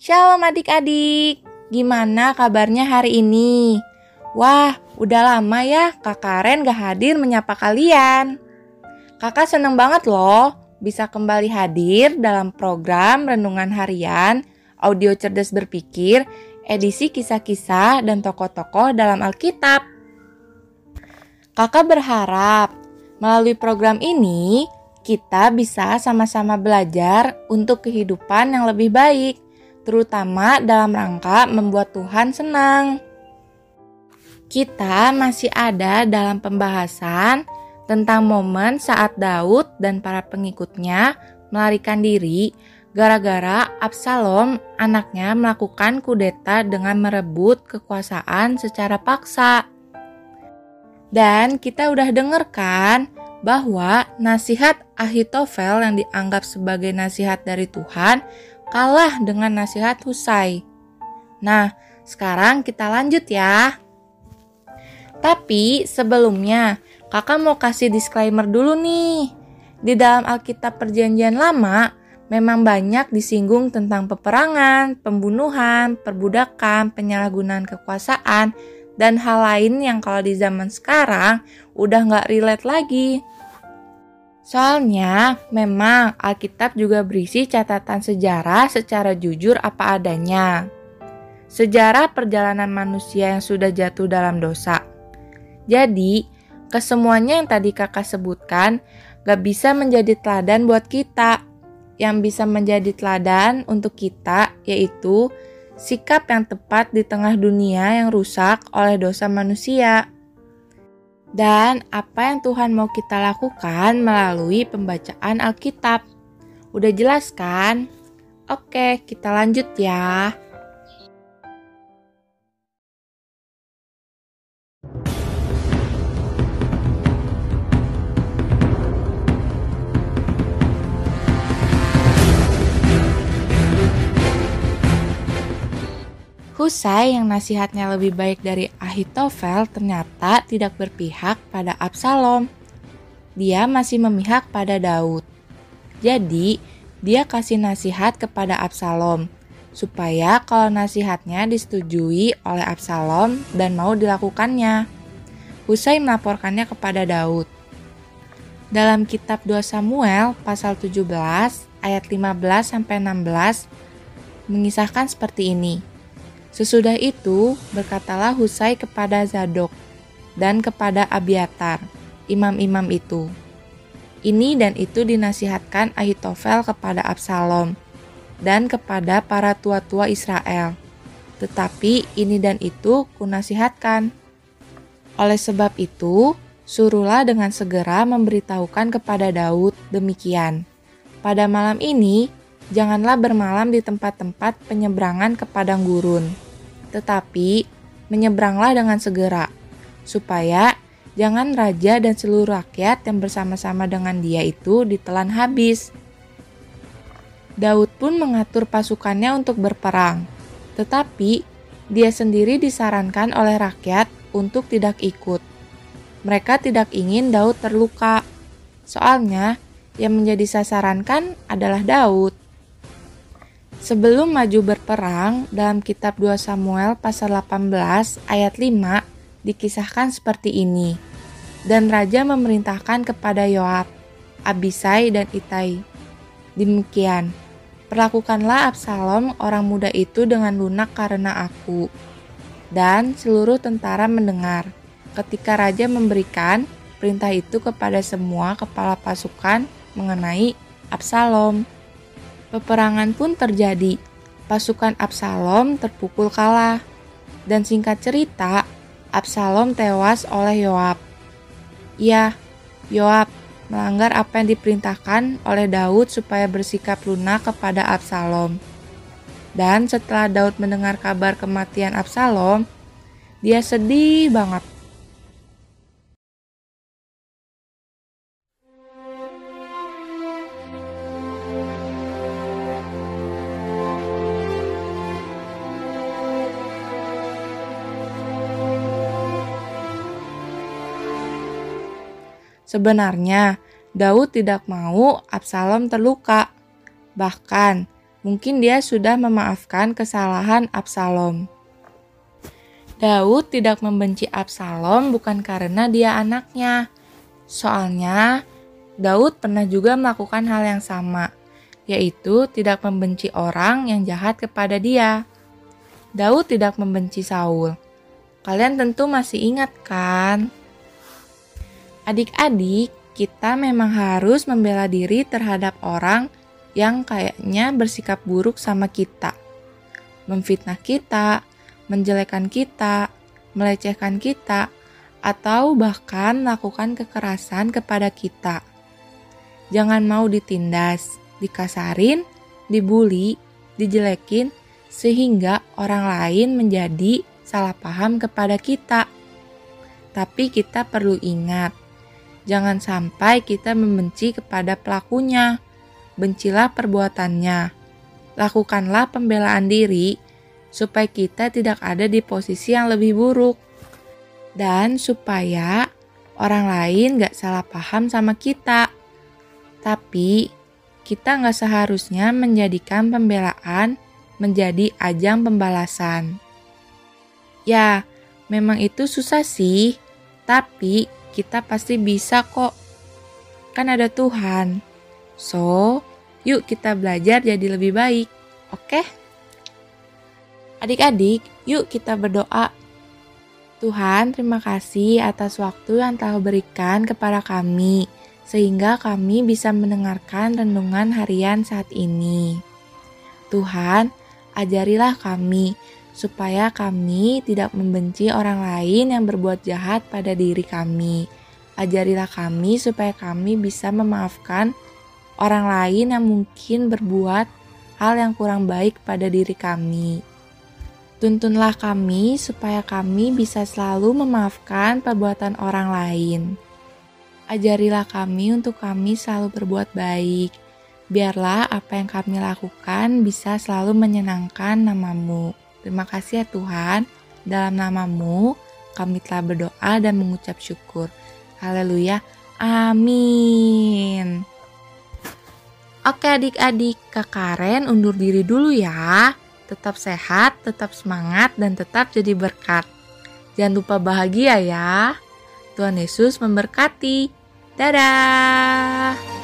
Shalom adik-adik, gimana kabarnya hari ini? Wah, udah lama ya Kak Karen gak hadir menyapa kalian. Kakak seneng banget loh bisa kembali hadir dalam program Renungan Harian Audio Cerdas Berpikir edisi kisah-kisah dan tokoh-tokoh dalam Alkitab. Kakak berharap melalui program ini kita bisa sama-sama belajar untuk kehidupan yang lebih baik, terutama dalam rangka membuat Tuhan senang. Kita masih ada dalam pembahasan tentang momen saat Daud dan para pengikutnya melarikan diri gara-gara Absalom anaknya melakukan kudeta dengan merebut kekuasaan secara paksa. Dan kita udah dengarkan bahwa nasihat Ahitofel yang dianggap sebagai nasihat dari Tuhan kalah dengan nasihat Husai. Nah, sekarang kita lanjut ya. Tapi sebelumnya, kakak mau kasih disclaimer dulu nih. Di dalam Alkitab Perjanjian Lama, memang banyak disinggung tentang peperangan, pembunuhan, perbudakan, penyalahgunaan kekuasaan, dan hal lain yang kalau di zaman sekarang udah nggak relate lagi. Soalnya memang Alkitab juga berisi catatan sejarah secara jujur apa adanya. Sejarah perjalanan manusia yang sudah jatuh dalam dosa. Jadi, kesemuanya yang tadi kakak sebutkan gak bisa menjadi teladan buat kita yang bisa menjadi teladan untuk kita, yaitu sikap yang tepat di tengah dunia yang rusak oleh dosa manusia. Dan apa yang Tuhan mau kita lakukan melalui pembacaan Alkitab. Udah jelas kan? Oke, kita lanjut ya. Husai yang nasihatnya lebih baik dari Ahitofel ternyata tidak berpihak pada Absalom. Dia masih memihak pada Daud. Jadi, dia kasih nasihat kepada Absalom supaya kalau nasihatnya disetujui oleh Absalom dan mau dilakukannya. Husai melaporkannya kepada Daud. Dalam kitab 2 Samuel pasal 17 ayat 15 sampai 16 mengisahkan seperti ini. Sesudah itu, berkatalah Husai kepada Zadok dan kepada Abiatar, imam-imam itu. Ini dan itu dinasihatkan Ahitofel kepada Absalom dan kepada para tua-tua Israel. Tetapi ini dan itu kunasihatkan. Oleh sebab itu, suruhlah dengan segera memberitahukan kepada Daud demikian. Pada malam ini, janganlah bermalam di tempat-tempat penyeberangan ke padang gurun, tetapi menyeberanglah dengan segera, supaya jangan raja dan seluruh rakyat yang bersama-sama dengan dia itu ditelan habis. Daud pun mengatur pasukannya untuk berperang, tetapi dia sendiri disarankan oleh rakyat untuk tidak ikut. Mereka tidak ingin Daud terluka, soalnya yang menjadi sasaran kan adalah Daud. Sebelum maju berperang, dalam kitab 2 Samuel pasal 18 ayat 5 dikisahkan seperti ini. Dan raja memerintahkan kepada Yoab, Abisai dan Itai. Demikian, perlakukanlah Absalom orang muda itu dengan lunak karena aku. Dan seluruh tentara mendengar ketika raja memberikan perintah itu kepada semua kepala pasukan mengenai Absalom. Peperangan pun terjadi. Pasukan Absalom terpukul kalah. Dan singkat cerita, Absalom tewas oleh Yoab. Ya, Yoab melanggar apa yang diperintahkan oleh Daud supaya bersikap lunak kepada Absalom. Dan setelah Daud mendengar kabar kematian Absalom, dia sedih banget Sebenarnya, Daud tidak mau Absalom terluka. Bahkan, Mungkin dia sudah memaafkan kesalahan Absalom. Daud tidak membenci Absalom bukan karena dia anaknya. Soalnya Daud pernah juga melakukan hal yang sama, yaitu tidak membenci orang yang jahat kepada dia. Daud tidak membenci Saul. Kalian tentu masih ingat kan? Adik-adik, kita memang harus membela diri terhadap orang yang kayaknya bersikap buruk sama kita. Memfitnah kita, menjelekan kita, melecehkan kita, atau bahkan melakukan kekerasan kepada kita. Jangan mau ditindas, dikasarin, dibully, dijelekin, sehingga orang lain menjadi salah paham kepada kita. Tapi kita perlu ingat, jangan sampai kita membenci kepada pelakunya. Bencilah perbuatannya. Lakukanlah pembelaan diri supaya kita tidak ada di posisi yang lebih buruk. Dan supaya orang lain gak salah paham sama kita. Tapi kita nggak seharusnya menjadikan pembelaan menjadi ajang pembalasan. Ya, memang itu susah sih, tapi kita pasti bisa kok. Kan ada Tuhan. So, yuk kita belajar jadi lebih baik, oke? Adik-adik, yuk kita berdoa. Tuhan, terima kasih atas waktu yang telah berikan kepada kami sehingga kami bisa mendengarkan renungan harian saat ini. Tuhan, ajarilah kami supaya kami tidak membenci orang lain yang berbuat jahat pada diri kami. Ajarilah kami supaya kami bisa memaafkan orang lain yang mungkin berbuat hal yang kurang baik pada diri kami. Tuntunlah kami supaya kami bisa selalu memaafkan perbuatan orang lain. Ajarilah kami untuk kami selalu berbuat baik. Biarlah apa yang kami lakukan bisa selalu menyenangkan namamu. Terima kasih ya Tuhan. Dalam namamu, kami telah berdoa dan mengucap syukur. Haleluya. Amin. Oke adik-adik, Kak Karen undur diri dulu ya. Tetap sehat, tetap semangat, dan tetap jadi berkat. Jangan lupa bahagia ya. Tuhan Yesus memberkati. Dadah!